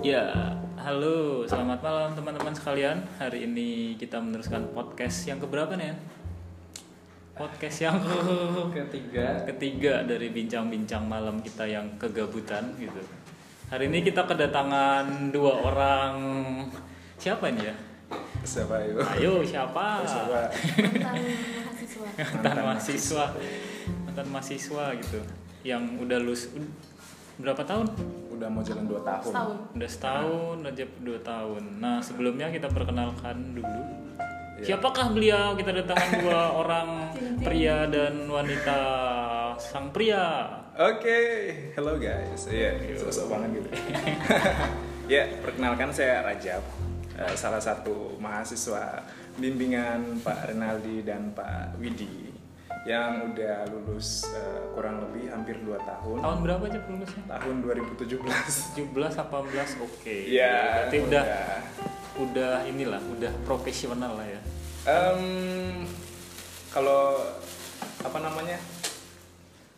Ya, halo, selamat malam teman-teman sekalian. Hari ini kita meneruskan podcast yang keberapa nih ya? Podcast yang Ketiga. ketiga dari bincang-bincang malam kita yang kegabutan gitu. Hari ini kita kedatangan dua orang siapa ini ya? Siapa itu? Ayo siapa? Siapa? mantan mahasiswa Mantan mahasiswa, mantan mahasiswa gitu, yang udah lulus berapa tahun? Udah mau jalan 2 tahun. setahun Udah setahun aja dua tahun. Nah sebelumnya kita perkenalkan dulu. Iya. Siapakah beliau? Kita datangkan dua orang pria dan wanita. Sang pria. Oke, hello guys. Iya, sosok banget gitu. ya, perkenalkan saya Rajab. eh, salah satu mahasiswa bimbingan Pak Renaldi dan Pak Widi yang udah lulus eh, kurang lebih hampir 2 tahun. Tahun berapa aja lulusnya? Tahun 2017. 17 18 oke. Iya, Berarti udah udah inilah, udah profesional lah ya. Em, kalau apa namanya?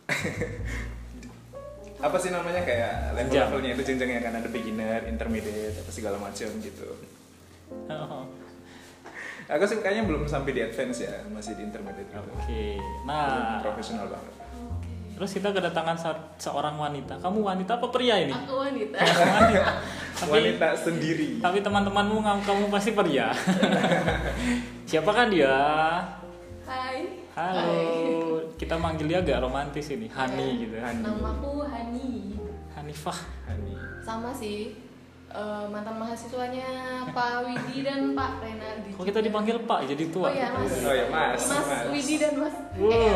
apa sih namanya kayak level-levelnya itu jenjangnya kan ada beginner, intermediate, apa segala macam gitu. Oh, Aku sih kayaknya belum sampai di advance ya, masih di intermediate gitu. Oke. Belum Nah, profesional banget. terus kita kedatangan seorang wanita. Kamu wanita apa pria ini? aku wanita wanita. Tapi- Wanita sendiri. Tapi teman-temanmu kamu pasti pria. Siapa kan dia? hai Halo. Hai. Kita manggil dia agak romantis ini, Hani Iya. gitu. Hani. namaku Hani Hanifah. Hani. sama sih eh, mantan mahasiswanya Pak Widi dan Pak Renaldi Kok kita dipanggil Pak jadi tua? oh ya Mas Oh ya, Mas, Mas, Mas. Widi dan Mas Wow, eh,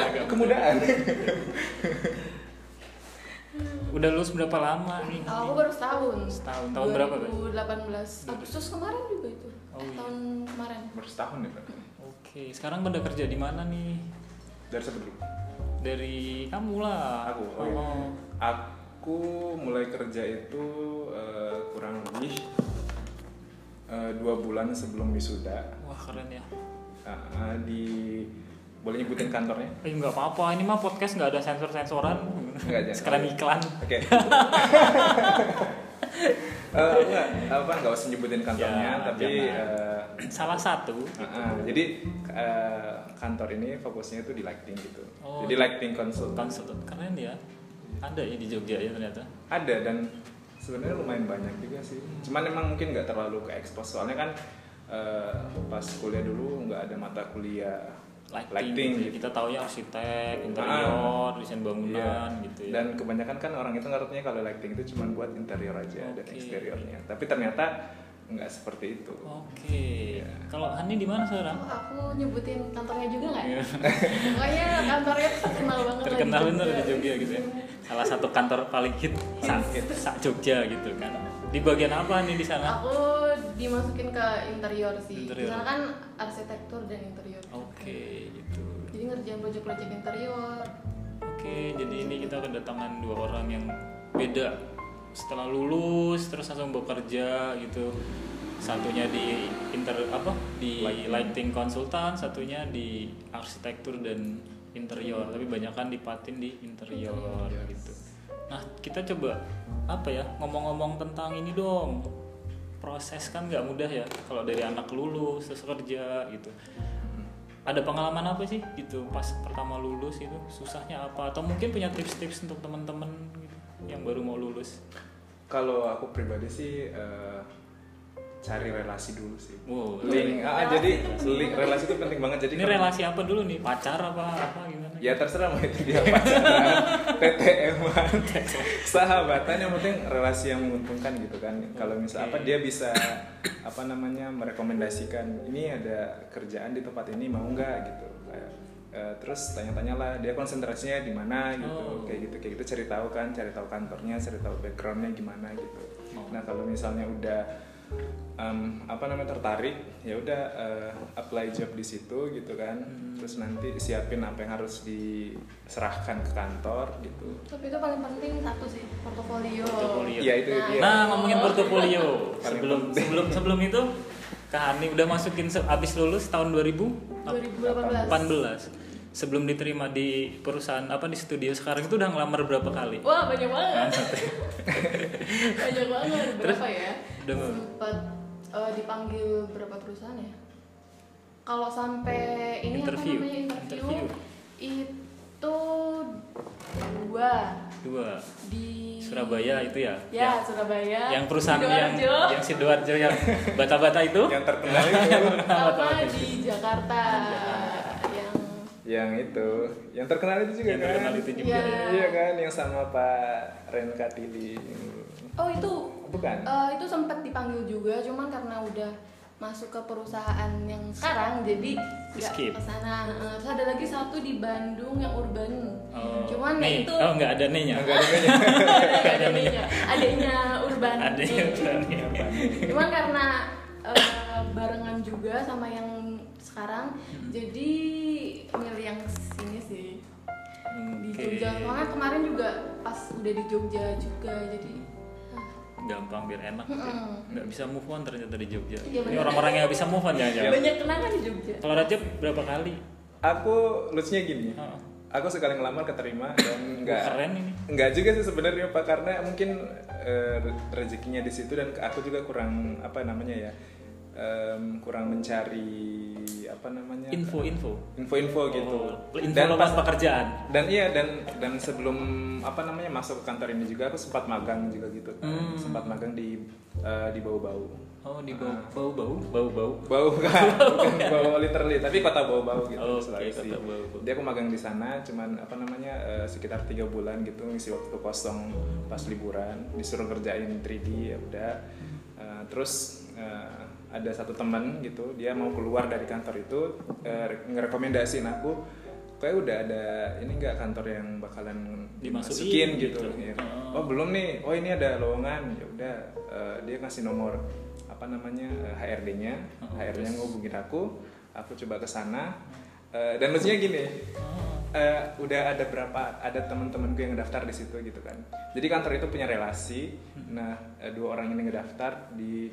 agak- Kemudaan. Udah lulus berapa lama nih? aku baru setahun Setahun. Tahun berapa, Pak? 2018 Agustus kemarin juga itu Oh, Eh, iya. tahun kemarin Baru setahun ya, Pak. Oke, sekarang pada kerja di mana nih? Dari siapa dulu? Dari kamu lah. Aku. Oh, iya. Oh. Aku mulai kerja itu eh, kurang lebih eh, dua bulan sebelum wisuda Wah keren ya. Eh, eh, di boleh nyebutin kantornya? Eh nggak apa-apa, ini mah podcast nggak ada sensor-sensoran. Nggak ada. Sekalian iklan. Oke. Eh, enggak, apa nggak usah nyebutin kantornya, Ya, tapi eh, Salah satu. eh, eh, jadi eh, kantor ini fokusnya itu di lighting gitu. Oh. Jadi lighting consultant. Konsultan keren ya. Ada ya di Jogja ya ternyata. ada dan sebenarnya lumayan banyak juga sih cuman emang mungkin nggak terlalu ke expose soalnya kan eh, pas kuliah dulu nggak ada mata kuliah Lighting, gitu. gitu. Kita tahu ya arsitek, interior, desain bangunan Iya. gitu ya. dan kebanyakan kan orang itu ngertinya kalau lighting itu cuma buat interior aja dan Oke. eksteriornya tapi ternyata nggak seperti itu Oke. Iya. Kalau Hani di mana sekarang? Oh, aku nyebutin kantornya juga nggak? Iya. Pokoknya kantornya terkenal banget Terkenal bener di Jogja gitu ya. Salah satu kantor paling hit sak sak Jogja gitu kan. Di bagian apa nih di sana? Aku dimasukin ke interior sih. Interior. Di sana kan arsitektur dan interior. Oke, gitu. Jadi ngerjain proyek-proyek interior. Oke, jadi ini kita kedatangan dua orang yang beda. Setelah lulus terus langsung bekerja gitu. Satunya di inter apa? Di Lighting. lighting konsultan, satunya di arsitektur dan interior. Tapi banyak kan dipatin di interior gitu. Nah, kita coba apa ya? Ngomong-ngomong tentang ini dong. Proses kan nggak mudah ya kalau dari anak lulus terus kerja gitu ada pengalaman apa sih gitu pas pertama lulus itu susahnya apa atau mungkin punya tips-tips untuk teman-teman gitu yang baru mau lulus? Kalau aku pribadi sih eh, cari relasi dulu sih. Wow. Link. Ah, Relasi jadi link relasi itu penting banget. Jadi ini kalau- relasi apa dulu nih? Pacar apa apa gimana? Ya terserah mau itu dia pacaran TTM sahabatan. Yang penting relasi yang menguntungkan gitu kan. Kalau misal apa dia bisa apa namanya merekomendasikan ini ada kerjaan di tempat ini mau nggak? gitu. Kayak, eh, terus tanya-tanya lah dia konsentrasinya di mana gitu Oh. kayak gitu kayak gitu cari tahu kan cari tahu kantornya cari tahu backgroundnya gimana gitu Oh. nah kalau misalnya udah em, apa namanya tertarik ya udah eh, apply job di situ gitu kan Hmm. terus nanti siapin apa yang harus diserahkan ke kantor gitu Tapi itu paling penting satu sih, portofolio. Portofolio. Iya itu Nah. dia. nah ngomongin portofolio sebelum penting. sebelum sebelum itu Kak Hani udah masukin abis lulus tahun 2000 2018. 18 sebelum diterima di perusahaan apa di studio sekarang itu udah ngelamar berapa kali? Wah banyak banget. banyak banget. Berapa ya? Udah? Sempat eh, dipanggil berapa perusahaan ya? Kalau sampai ini Interview. apa namanya interview, Interview. itu dua Dua. di Surabaya itu ya? Ya, Surabaya. Yang perusahaan yang Sidoarjo, yang Sidoarjo yang bata-bata itu? yang terkenal itu sama di Jakarta. Yang yang itu yang terkenal itu juga Yang kan terkenal itu juga Iya. ya. iya kan yang sama Pak Ren Katili Oh itu bukan eh, itu sempat dipanggil juga, cuman karena udah masuk ke perusahaan yang sekarang, jadi nggak Skip. ke sana. Eh, Terus ada lagi satu di Bandung yang urban. Oh. Cuman nih, itu oh nggak ada nih-nya. enggak ada namanya ada adanya, adanya urban. Ada yang berani. Cuman karena barengan juga sama yang sekarang, jadi milih yang sini sih di Oke. Jogja. Soalnya kemarin juga pas udah di Jogja juga, jadi ah, Gampang biar enak ya. Mm-mm. Nggak bisa move on ternyata di Jogja. Iya, Ini orang-orang yang nggak bisa move on jangan-jangan. banyak kenangan di Jogja. Kalau Rajab berapa kali? aku lucunya gini Oh. aku sekali ngelamar keterima dan enggak Keren ini. Enggak juga sih sebenarnya Pak karena mungkin eh, rezekinya di situ dan aku juga kurang apa namanya ya em, kurang mencari apa namanya Info-info. info-info gitu Oh, info dan pas pekerjaan. dan iya dan dan sebelum apa namanya masuk ke kantor ini juga aku sempat magang juga gitu kan. Hmm. sempat magang di eh, di bau-bau Oh, di bau Ah. bau-bau, bau-bau. bau kan bukan bau literally tapi kota bau-bau gitu Oh, Sulawesi. kota Bau-Bau. Jadi aku magang di sana cuman apa namanya eh, sekitar tiga bulan gitu ngisi waktu kosong pas liburan disuruh kerjain 3D ya udah Eh, terus eh, ada satu teman gitu dia mau keluar dari kantor itu eh, ngerekomendasiin aku kayak udah ada ini nggak kantor yang bakalan Dimasukin dimasukin gitu, gitu. Ya. Oh. oh belum nih. Oh ini ada lowongan. Ya udah eh, dia ngasih nomor apa namanya eh, HRD-nya Oh, HRD-nya ngubungin aku aku coba ke sana. Eh, dan lucunya gini eh, udah ada berapa ada teman-temanku yang ngedaftar di situ gitu kan. Jadi kantor itu punya relasi. Hmm. nah eh, dua orang ini ngedaftar di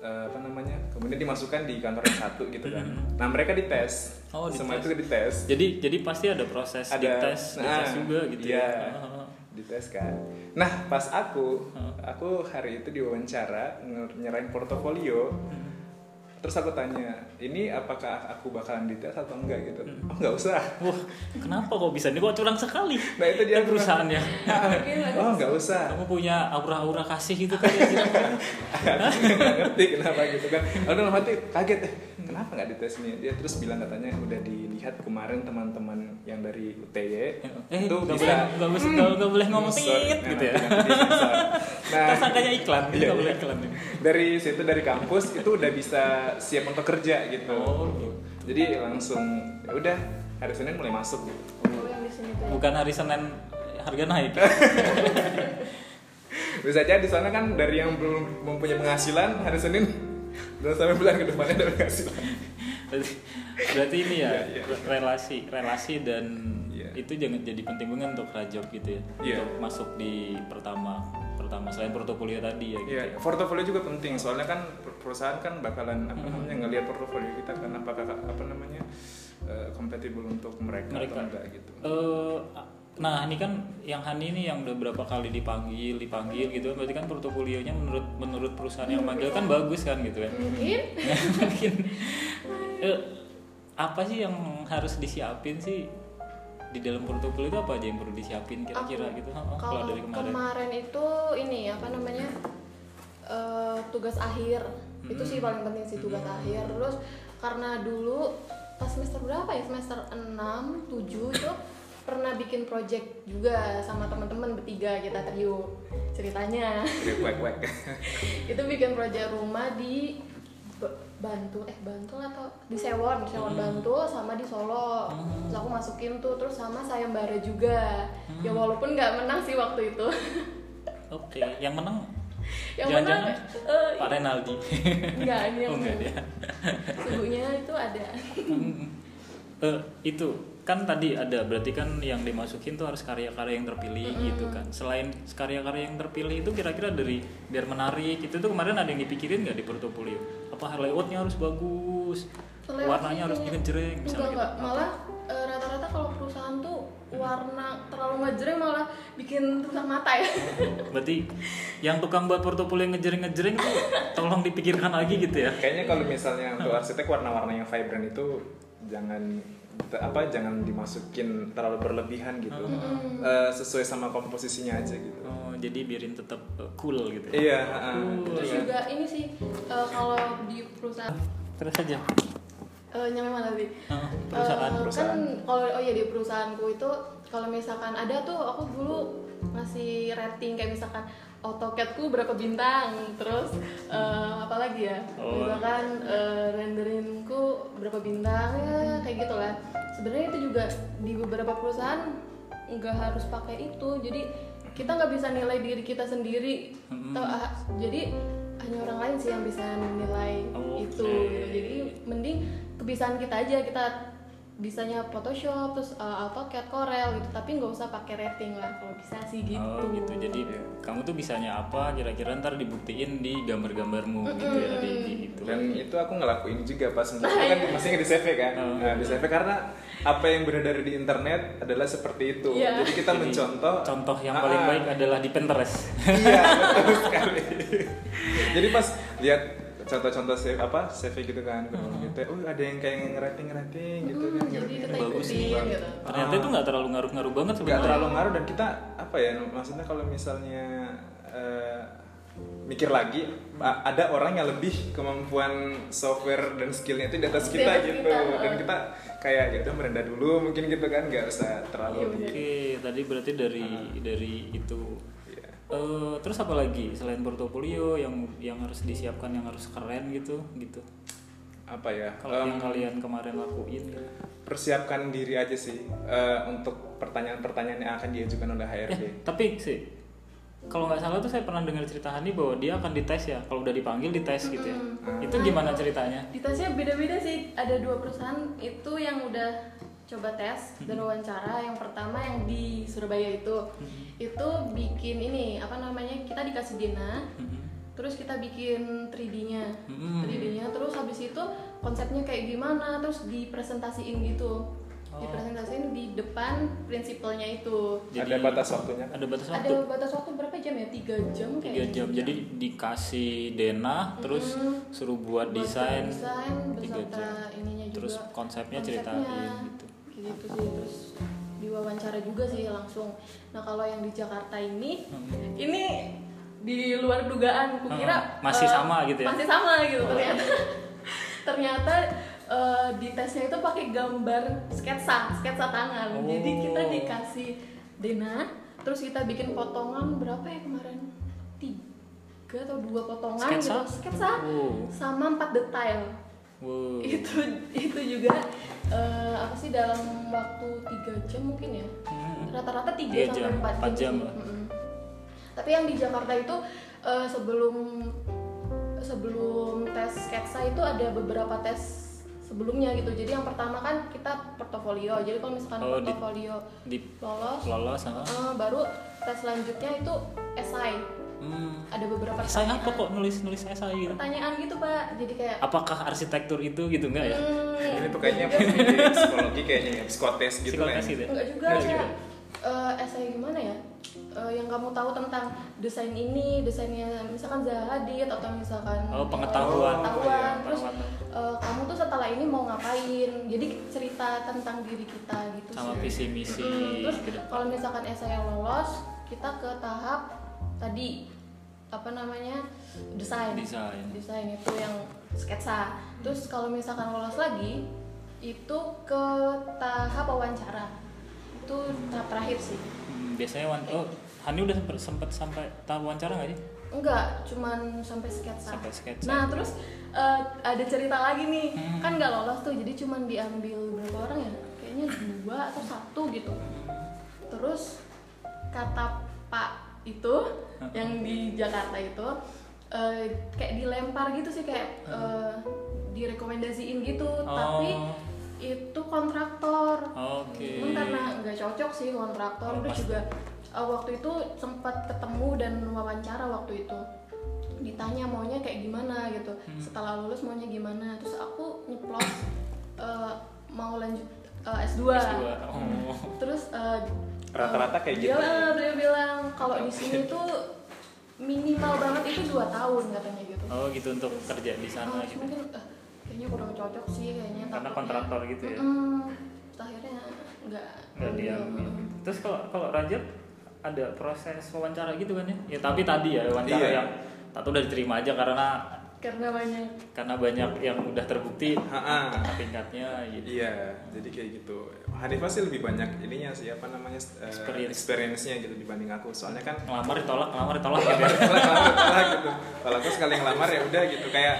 eh, apa namanya kemudian dimasukkan di kantor yang satu gitu kan nah mereka dites Hmm. Oh, semua dites. itu dites Jadi jadi pasti ada proses Ada- dites, dites nah, juga gitu iya. ya. Oh. dites kan nah pas aku Hmm. aku hari itu diwawancara nyerahin portofolio Hmm. Terus aku tanya ini apakah aku bakalan dites atau enggak gitu Hmm. oh nggak usah Wah, kenapa kok bisa? Ini kok curang sekali. nah itu dia Kan perusahaannya. oh nggak usah Kamu punya aura-aura kasih gitu kan ya? aku nggak ngerti kenapa gitu kan aku dalam hati kaget eh kenapa nggak dites nih dia terus bilang katanya udah dilihat kemarin teman-teman yang dari UTY Eh, itu nggak bisa boleh, nggak boleh, nggak- nggak boleh ngomong tit Nah, gitu ya. nah Kita sangkanya iklan, Iya, nggak boleh iya. iklan ini. dari situ dari kampus itu udah bisa siap untuk kerja gitu Oh, gitu. jadi langsung ya udah hari Senin mulai masuk gitu Oh, yang di sini tuh. ya. Bukan hari Senin harga naik. bisa jadi soalnya kan dari yang belum mempunyai penghasilan hari Senin dan sampai bulan ke depannya ada penghasilan berarti, berarti ini ya Iya, iya. relasi relasi dan Iya. itu jangan jadi penting banget untuk rajob gitu ya Iya. untuk masuk di pertama pertama selain portofolio tadi ya gitu Iya, ya. portofolio juga penting soalnya kan per- perusahaan kan bakalan apa namanya ngelihat portofolio kita kan apakah apa namanya eh, compatible untuk mereka, Mereka. atau enggak gitu. Eh, nah ini kan yang Hani ini yang udah berapa kali dipanggil dipanggil gitu berarti kan portofolionya menurut menurut perusahaan yang manggil kan bagus kan gitu ya. Mungkin. Mungkin. Eh, apa sih yang harus disiapin sih di dalam portofolio itu apa aja yang perlu disiapin kira-kira gitu? Oh, kalau dari kemarin. kemarin itu ini apa namanya eh, tugas akhir. Itu sih paling penting sih tugas akhir. Terus karena dulu pas semester berapa ya? Semester 6 7 itu pernah bikin project juga sama teman-teman bertiga kita trio. Ceritanya. Itu bikin project rumah di Ba- Bantul. Eh Bantul atau di Sewon Sewon Bantul sama di Solo. Terus aku masukin tuh terus sama sayembara juga. Ya walaupun nggak menang sih waktu itu. Oke yang menang? Yang Jangan-jangan menang eh, Pak Renaldi. Enggak ini yang oh enggak dia. Itu ada. Eh, itu kan tadi ada berarti kan yang dimasukin tuh harus karya-karya yang terpilih gitu kan. Selain karya-karya yang terpilih itu kira-kira dari biar menarik itu tuh kemarin ada yang dipikirin nggak di portofolio? Apa layoutnya harus bagus? Layout warnanya harus ngejreng enggak misalnya enggak gitu. malah eh, rata-rata kalau perusahaan tuh warna terlalu ngejreng malah bikin rusak mata ya. Berarti yang tukang buat portofolio yang ngejering-ngejering itu tolong dipikirkan lagi gitu ya. Kayaknya kalau misalnya untuk arsitek warna-warna yang vibrant itu jangan apa jangan dimasukin terlalu berlebihan gitu. Eh, sesuai sama komposisinya aja gitu. Oh, jadi biarin tetap uh, cool gitu. Iya, heeh. terus Iya. juga ini sih eh, kalau di perusahaan Terus aja. eh, nyampe mana tadi Oh, perusahaan. Eh, perusahaan. kan kalau oh ya di perusahaanku itu kalau misalkan ada tuh aku dulu ngasih rating kayak misalkan AutoCAD-ku berapa bintang terus eh, apa lagi ya Oh. misalkan eh, renderingku berapa bintang ya kayak gitu lah sebenarnya itu juga di beberapa perusahaan nggak harus pakai itu jadi kita nggak bisa nilai diri kita sendiri Mm-mm. Atau, ah, jadi hanya orang lain sih yang bisa menilai Oke. itu gitu. jadi mending kebiasaan kita aja kita bisanya Photoshop terus uh, AutoCAD Corel gitu tapi nggak usah pakai rating lah kalau bisa sih gitu Oh gitu. Jadi kamu tuh bisanya apa? Kira-kira ntar dibuktiin di gambar-gambarmu gitu ya di, di itu. Dan itu aku ngelakuin juga pas itu kan masih di CV kan. Oh. Nah, di CV karena apa yang beredar di internet adalah seperti itu. Iya. Jadi kita Jadi, mencontoh Contoh yang Ah, paling ah. baik adalah di Pinterest. Iya, betul sekali. Jadi pas lihat contoh-contoh CV apa CV gitu kan, gitu. Oh, ada yang kayak ngerating-ngerating gitu kan. Hmm, jadi kita. Bagus ikutin nih. gitu Ternyata itu nggak terlalu ngaruh-ngaruh banget nggak sebenarnya. terlalu ngaruh dan kita apa ya maksudnya kalau misalnya eh, mikir lagi ada orang yang lebih kemampuan software dan skillnya itu di atas kita atas gitu kita, dan kita kayak gitu merendah dulu mungkin gitu kan nggak usah Iya, terlalu bener. Oke, tadi berarti dari dari itu. Eh, terus apa lagi selain portofolio yang yang harus disiapkan yang harus keren gitu gitu. apa ya Kalau em, yang kalian kemarin lakuin gitu. persiapkan diri aja sih eh, untuk pertanyaan-pertanyaan yang akan diajukan oleh HRD Eh, tapi sih kalau nggak salah tuh saya pernah dengar cerita Hani bahwa dia akan dites ya kalau udah dipanggil dites gitu ya. Itu Nah, gimana itu ceritanya? di tesnya beda-beda sih ada dua perusahaan itu yang udah coba tes dan wawancara yang pertama yang di Surabaya itu itu bikin ini apa namanya kita dikasih dena Mhm. terus kita bikin 3D-nya Hmm. 3D-nya terus habis itu konsepnya kayak gimana terus dipresentasiin gitu Oh. dipresentasiin di depan prinsipalnya itu Jadi- ada batas waktunya kan? Ada batas waktu. ada batas waktu berapa jam ya tiga jam tiga kayaknya jam jadi dikasih denah terus suruh buat Buat desain desain tiga beserta jam. ininya juga terus konsepnya, konsepnya. ceritain gitu Kayak gitu sih terus diwawancara juga sih langsung nah kalau yang di Jakarta ini Hmm. ini di luar dugaan kukira Hmm, masih eh, sama gitu ya? masih sama gitu ternyata ternyata eh, di tesnya itu pakai gambar sketsa sketsa tangan jadi kita Oh. dikasih dena terus kita bikin potongan berapa ya kemarin tiga atau dua potongan Sketsa? gitu sketsa Wow. sama empat detail wow itu itu juga eh, apa sih dalam waktu tiga jam mungkin ya Hmm. rata-rata Tiga tiga jam, sampai empat jam, jam sih. lah. Mm-mm. tapi yang di Jakarta itu eh, sebelum sebelum tes sketsa itu ada beberapa tes sebelumnya gitu jadi yang pertama kan kita portofolio jadi kalau misalkan Oh, di- portofolio di lolos lolos sama eh, baru tes selanjutnya itu esai hmm. ada beberapa saya apa pertanyaan. kok nulis nulis esai gitu pertanyaan gitu pak jadi kayak apakah arsitektur itu gitu enggak ya hmm, ini tuh kayaknya psikologi kayaknya ya psikotes gitu Psikotes kan gitu ya? Enggak juga Enggak kayak juga. eh, essay gimana ya? Eh, yang kamu tahu tentang desain ini, desainnya misalkan Zaha Hadid atau misalkan Oh, pengetahuan. pengetahuan. Iya, Terus eh, kamu tuh setelah ini mau ngapain? Jadi cerita tentang diri kita gitu sama sih. visi misi Mm, terus kalau misalkan essay yang lolos, kita ke tahap tadi apa namanya desain. Desain. Desain itu yang sketsa. Terus kalau misalkan lolos lagi, itu ke tahap wawancara. Itu tahap terakhir sih. Hmm, biasanya wan oh Hani udah sempet sempet sampai tahap wawancara nggak sih Enggak, cuman sampai sketsa. Sampai sketsa. Nah, terus eh, ada cerita lagi nih. Hmm. Kan nggak lolos tuh, jadi cuman diambil berapa orang ya? Kayaknya dua atau satu gitu. Terus kata Pak itu yang di Jakarta itu eh, kayak dilempar gitu sih kayak eh, direkomendasiin gitu, tapi Oh. itu kontraktor. oke Cuman karena nggak cocok sih kontraktor, Oh, terus juga uh, waktu itu sempat ketemu dan wawancara waktu itu ditanya maunya kayak gimana gitu Hmm. setelah lulus maunya gimana terus aku nyeplos uh, mau lanjut eh, S2. S2. Oh. Terus eh, Rata-rata kayak dia, gitu. Dia bilang kalau di sini tuh minimal banget itu dua tahun katanya gitu. Oh gitu untuk kerja di sana Ah, gitu. mungkin eh, kayaknya kurang cocok sih kayaknya. Karena takutnya. kontraktor gitu ya. Terus akhirnya nggak Nggak diambil. Terus kalau kalau Rajab ada proses wawancara gitu kan ya? Ya tapi tadi ya wawancara Iya. yang tak udah diterima aja karena karena banyak karena banyak yang udah terbukti tingkatnya gitu. Iya, jadi kayak gitu. Hanifah sih lebih banyak ininya sih apa namanya eh, Experience. experience-nya gitu dibanding aku. Soalnya kan Ngelamar ditolak, ngelamar ditolak gitu. ya. ngelamar ngelamar gitu. Kalau aku sekali ngelamar ya udah gitu kayak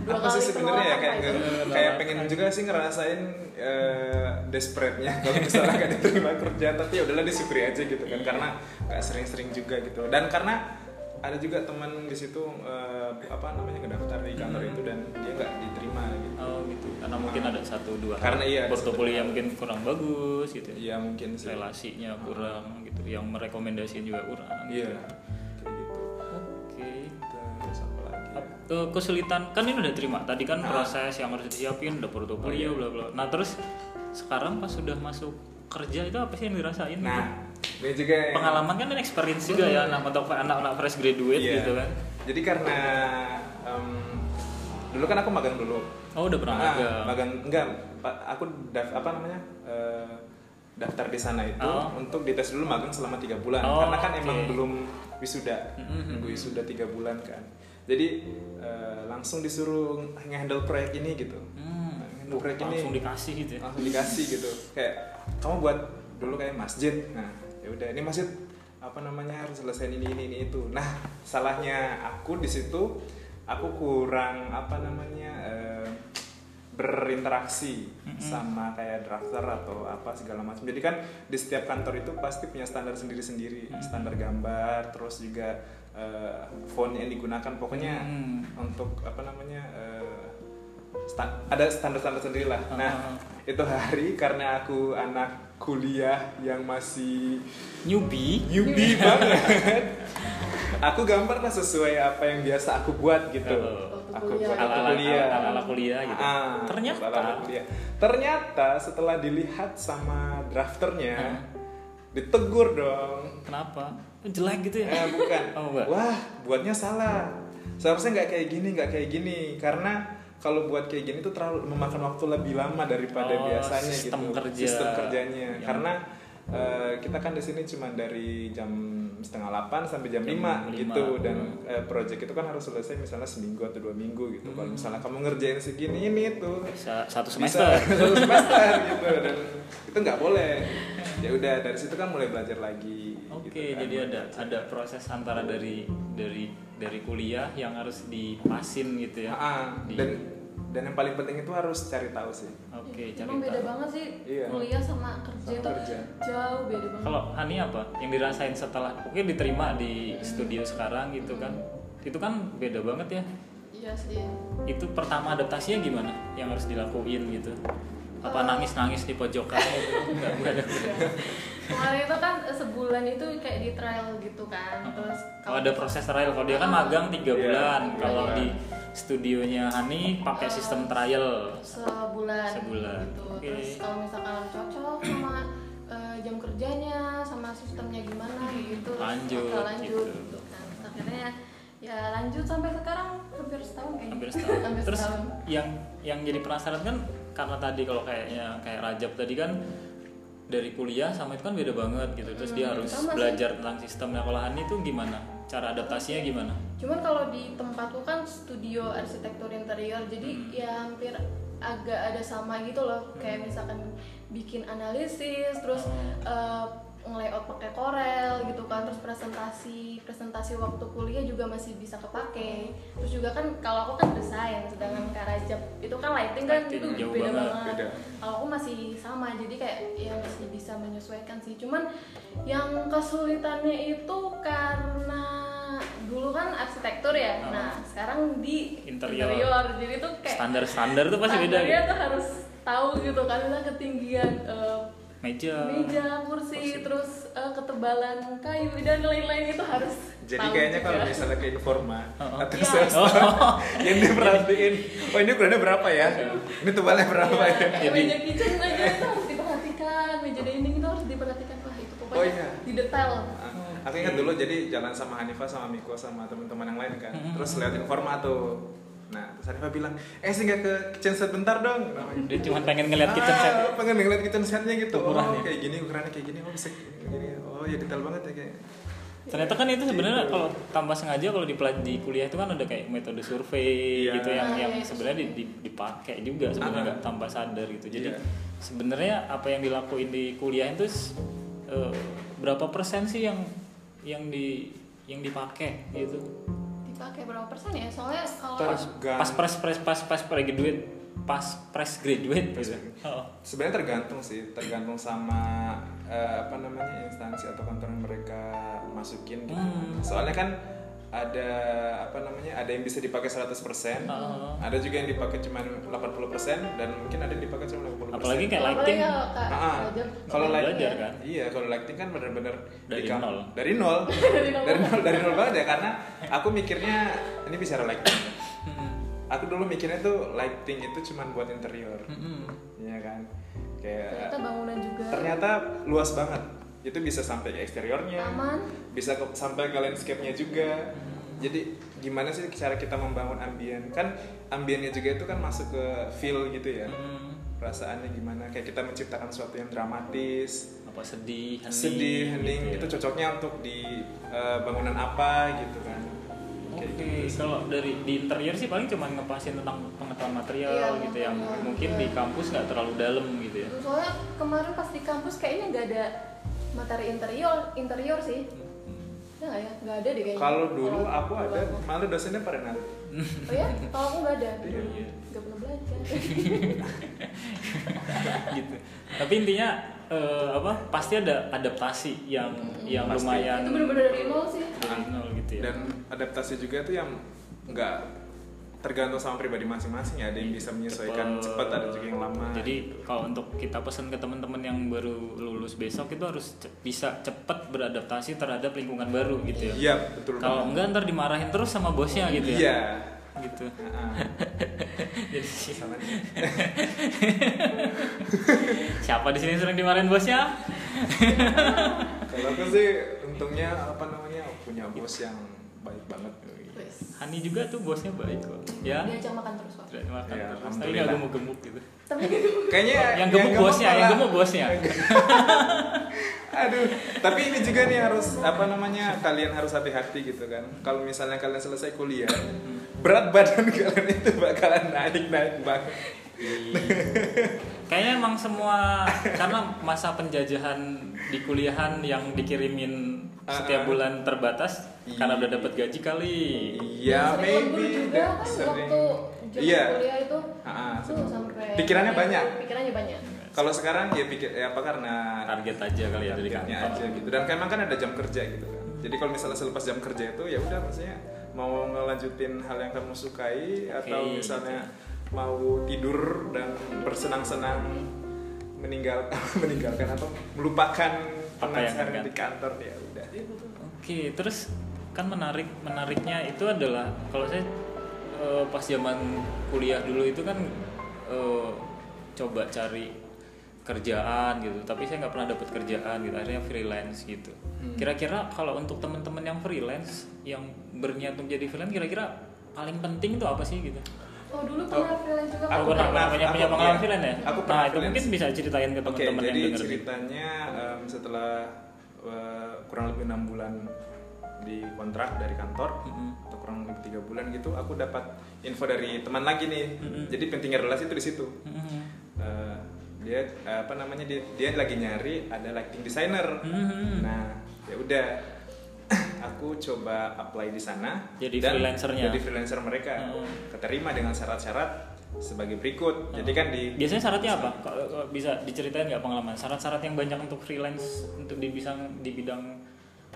Dua aku sih sebenarnya ya kayak itu. kayak pengen juga sih ngerasain eh, desperate-nya kalau misalnya gak diterima kerja tapi ya udahlah disyukuri aja gitu kan karena gak sering-sering juga gitu dan karena ada juga teman di situ eh, apa namanya ngedaftar di kantor itu dan dia nggak diterima Oh gitu. Karena mungkin ada satu dua. Karena iya, portofolio yang mungkin kurang bagus gitu. ya. Iya mungkin sih Relasinya kurang gitu. Yang merekomendasiin juga kurang. Iya, kayak gitu. Oke. Terus apa lagi? ya? Kesulitan kan ini udah terima tadi kan Ah. proses yang harus disiapin udah Oh, portofolio iya. bla bla nah terus sekarang pas sudah masuk kerja itu apa sih yang dirasain gitu? Nah, ini juga yang- pengalaman kan dan experience juga ya nah, untuk anak-anak fresh graduate Iya. gitu kan Jadi karena em, dulu kan aku magang dulu. Oh udah pernah Ah, magang. magang. Enggak, aku daf, apa namanya? eh, daftar di sana itu Oh. untuk dites dulu magang selama tiga bulan. Oh, karena kan oke. emang belum wisuda. Nunggu wisuda tiga bulan kan. Jadi eh, langsung disuruh ngehandle proyek ini gitu. Hmm, Handle proyek ini. Langsung dikasih gitu ya? Langsung dikasih gitu. Kayak kamu buat dulu kayak masjid. Nah ya udah ini masjid apa namanya harus selesai ini ini ini itu. Nah salahnya aku di situ aku kurang apa namanya eh, berinteraksi Mm-mm. sama kayak drafter atau apa segala macam jadi kan di setiap kantor itu pasti punya standar sendiri-sendiri Mm. standar gambar terus juga eh, font yang digunakan pokoknya Hmm. untuk apa namanya eh, sta- ada standar-standar sendiri lah. Ah. Nah itu hari karena aku anak kuliah yang masih newbie newbie banget, aku gambar lah sesuai apa yang biasa aku buat gitu. Oh. Aku Kuliah. ala ala kuliah. ala, ala kuliah gitu Ah, ternyata ala-ala kuliah. Ternyata setelah dilihat sama drafternya, Ah. ditegur dong. kenapa jelek gitu ya Eh, bukan. Oh, enggak. Wah, buatnya salah. Seharusnya nggak kayak gini, nggak kayak gini. Karena kalau buat kayak gini tuh terlalu memakan waktu lebih lama daripada Oh, biasanya sistem gitu. kerja. Sistem kerjanya. Yang- Karena eh, kita kan di sini cuma dari jam setengah 8 sampai jam, Jam 5 lima. gitu dan eh, project itu kan harus selesai misalnya seminggu atau dua minggu gitu. Kalau Hmm. misalnya kamu ngerjain segini ini tuh bisa satu bisa semester satu semester gitu dan itu nggak boleh. Ya udah dari situ kan mulai belajar lagi. Oke, gitu kan. jadi ada ada proses antara dari dari dari kuliah yang harus dipasin gitu ya. Ah, Di- dan dan yang paling penting itu harus cari tahu sih. Oke, cari Emang beda tahu. banget sih Iya. kuliah sama kerja Sama itu kerja. jauh beda banget. Kalau Hani apa? Yang dirasain setelah mungkin diterima di studio sekarang gitu kan? Itu kan beda banget ya. Iya sih. Itu pertama adaptasinya gimana? Yang harus dilakuin gitu? Apa Eh. nangis-nangis di pojokan gitu? Enggak, enggak ada. Kemarin itu kan sebulan itu kayak di trial gitu kan. Terus Kalau ada proses trial, kalau dia kan magang tiga Iya, bulan. tiga Kalau bulan. di studionya Hani pakai sistem trial. sebulan, Sebulan. gitu. Oke. Terus kalau misalkan cocok sama eh, jam kerjanya, sama sistemnya gimana gitu, terus Lanjut, bakal lanjut gitu. gitu. Terus akhirnya ya lanjut sampai sekarang hampir setahun kayaknya. hampir setahun. Hampir Terus setahun. yang yang jadi penasaran kan karena tadi kalau kayaknya kayak Rajab tadi kan dari kuliah sama itu kan beda banget gitu. Terus dia Hmm, harus sama sih. belajar tentang sistem. Nah kalau Hani itu gimana? Cara adaptasinya gimana? Cuman kalau di tempatku kan studio arsitektur interior, jadi Hmm. ya hampir agak ada sama gitu loh. Kayak misalkan bikin analisis, terus Oh. eh, nge-layout pakai Corel gitu kan, terus presentasi, presentasi waktu kuliah juga masih bisa kepake. Terus juga kan kalau aku kan desain, sedangkan Kak Rajab itu kan lighting kan Lighting, itu beda banget, banget. Kalau aku masih sama, jadi kayak ya masih bisa menyesuaikan sih. Cuman yang kesulitannya itu karena dulu kan arsitektur ya. Oh. Nah, sekarang di Interior. Jadi tuh kayak Standar-standar itu pasti beda gitu. tuh harus tahu gitu kan misalnya ketinggian eh, meja meja kursi terus eh, ketebalan kayu dan lain-lain itu harus Jadi tahu kayaknya juga. kalau misalnya ke Informa Oh, oh. atau Iya. sales yang diperhatiin, oh ini ukurannya berapa ya? Ini tebalnya berapa Iya, ya? kayak meja kitchen aja itu harus diperhatikan meja dining itu harus diperhatikan wah itu pokoknya Oh, iya. di detail Ah, Aku ingat dulu jadi jalan sama Hanifah sama Miko sama teman-teman yang lain kan. Terus lihat Informa tuh. Hanifah bilang, "Eh, singgah ke kitchen set bentar dong." Dia cuma pengen ngeliat kitchen set Ah, pengen ngeliat kitchen setnya gitu. Oh, Ukurannya. kayak gini ukurannya kayak gini. Oh, bisa gini. Oh, ya detail banget ya kayak. ternyata kan itu sebenarnya kalau tanpa sengaja kalau di pelaj- di kuliah itu kan ada kayak metode survei Iya. gitu yang Ah, yang iya, itu sebenarnya di- di- dipakai juga sebenarnya Ah. nggak tanpa sadar gitu jadi Iya. sebenarnya apa yang dilakuin di kuliah itu eh, berapa persen sih yang yang di yang dipakai gitu dipakai berapa persen ya soalnya kalau pas pres pres pas pas graduate pas fresh graduate gitu oh. Sebenarnya tergantung sih, tergantung sama eh, apa namanya instansi atau kantor yang mereka masukin gitu. Hmm. Soalnya kan ada apa namanya ada yang bisa dipakai 100%, Oh. ada juga yang dipakai cuma 80% dan mungkin ada yang dipakai cuma 50%. apalagi kayak apalagi lighting kalau Ah, belajar kalau Belajar lighting kan? Iya, kalau lighting kan benar-benar Dari. Dari nol. Dari nol. dari nol, dari nol banget ya karena aku mikirnya ini bicara lighting. Aku dulu mikirnya tuh lighting itu cuma buat interior. Mm-mm. Iya kan? Kayak ternyata bangunan juga ternyata luas banget itu bisa sampai ke eksteriornya. Aman. Bisa ke, sampai ke landscape-nya juga. Jadi gimana sih cara kita membangun ambien? Kan ambiennya juga itu kan masuk ke feel gitu ya. Mm. perasaannya gimana? Kayak kita menciptakan sesuatu yang dramatis. Apa sedih hening, sedih hening. gitu ya. itu cocoknya untuk di eh, bangunan apa gitu kan. Oke, kayak gitu kalau dari di interior sih paling cuma ngepasin tentang pengetahuan material Iya, gitu yang material mungkin juga. di kampus nggak terlalu dalam gitu ya. soalnya kemarin pas di kampus kayaknya nggak ada materi interior interior sih ya nggak ya nggak ada deh kayaknya kalau dulu Kalau aku dulu ada aku. malah dosennya pada nanti oh ya kalau aku nggak ada Iya. nggak pernah belajar gitu. Tapi intinya eh, apa? Pasti ada adaptasi yang yang Pasti. lumayan itu bener-bener dari nol sih dari nol gitu ya. dan adaptasi juga tuh yang nggak tergantung sama pribadi masing-masing ya ada yang bisa menyesuaikan cepat ada juga yang lama Jadi kalau untuk kita pesan ke teman-teman yang baru lulus besok itu harus ce- bisa cepat beradaptasi terhadap lingkungan baru gitu ya. iya betul Kalau enggak ntar dimarahin terus sama bosnya gitu ya. iya Gitu. Jadi siapa di sini sering dimarahin bosnya? kalau aku sih untungnya apa namanya punya bos yang baik banget Hani juga tuh bosnya baik kok. Ya. diajak makan terus kok Tidak makan Ya, terus. Tapi nggak gemuk-gemuk gitu. tapi kayaknya Yang gemuk bosnya, yang gemuk bosnya. aduh tapi ini juga nih harus apa namanya kalian harus hati-hati gitu kan kalau misalnya kalian selesai kuliah berat badan kalian itu bakalan naik-naik banget Kayaknya emang semua karena masa penjajahan di kuliahan yang dikirimin setiap Ah, ah. bulan terbatas karena udah dapat gaji kali. iya maybe juga kan sering. waktu jam Iya. kuliah itu tuh sering. sampai Pikirannya banyak. pikirannya banyak kalau sekarang ya pikir ya apa karena Target aja kali ya dari kantor. aja gitu dan memang kan ada jam kerja gitu kan jadi kalau misalnya selepas jam kerja itu ya udah maksudnya mau ngelanjutin hal yang kamu sukai atau Oke, misalnya mau tidur dan bersenang-senang meninggal meninggalkan atau melupakan Apa yang kan? di kantor ya udah Oke, terus kan menarik menariknya itu adalah kalau saya eh, pas zaman kuliah dulu itu kan eh, coba cari kerjaan gitu, tapi saya nggak pernah dapat kerjaan gitu, akhirnya freelance gitu. Hmm. Kira-kira kalau untuk teman-teman yang freelance yang berniat untuk jadi freelance, kira-kira paling penting itu apa sih gitu? oh dulu pernah freelance juga Aku Aku kan? pernah, pernah, punya, aku- punya pengalaman iya. freelance ya? Aku nah pernah itu mungkin bisa ceritain ke teman-teman jadi yang denger. ceritanya em, setelah eh, kurang lebih enam bulan di kontrak dari kantor Mm-mm. atau kurang lebih tiga bulan gitu, aku dapat info dari teman lagi nih. Mm-mm. Jadi pentingnya relasi itu di situ. Mhm. Eh, dia eh, apa namanya dia, dia lagi nyari ada lighting designer. Mhm. Nah, ya udah aku coba apply di sana Jadi dan freelancernya. Jadi freelancer mereka. Hmm. Keterima dengan syarat-syarat sebagai berikut. Jadi kan di Biasanya syaratnya apa? Bisa diceritain nggak pengalaman? Syarat-syarat yang banyak untuk freelance untuk di bidang di bidang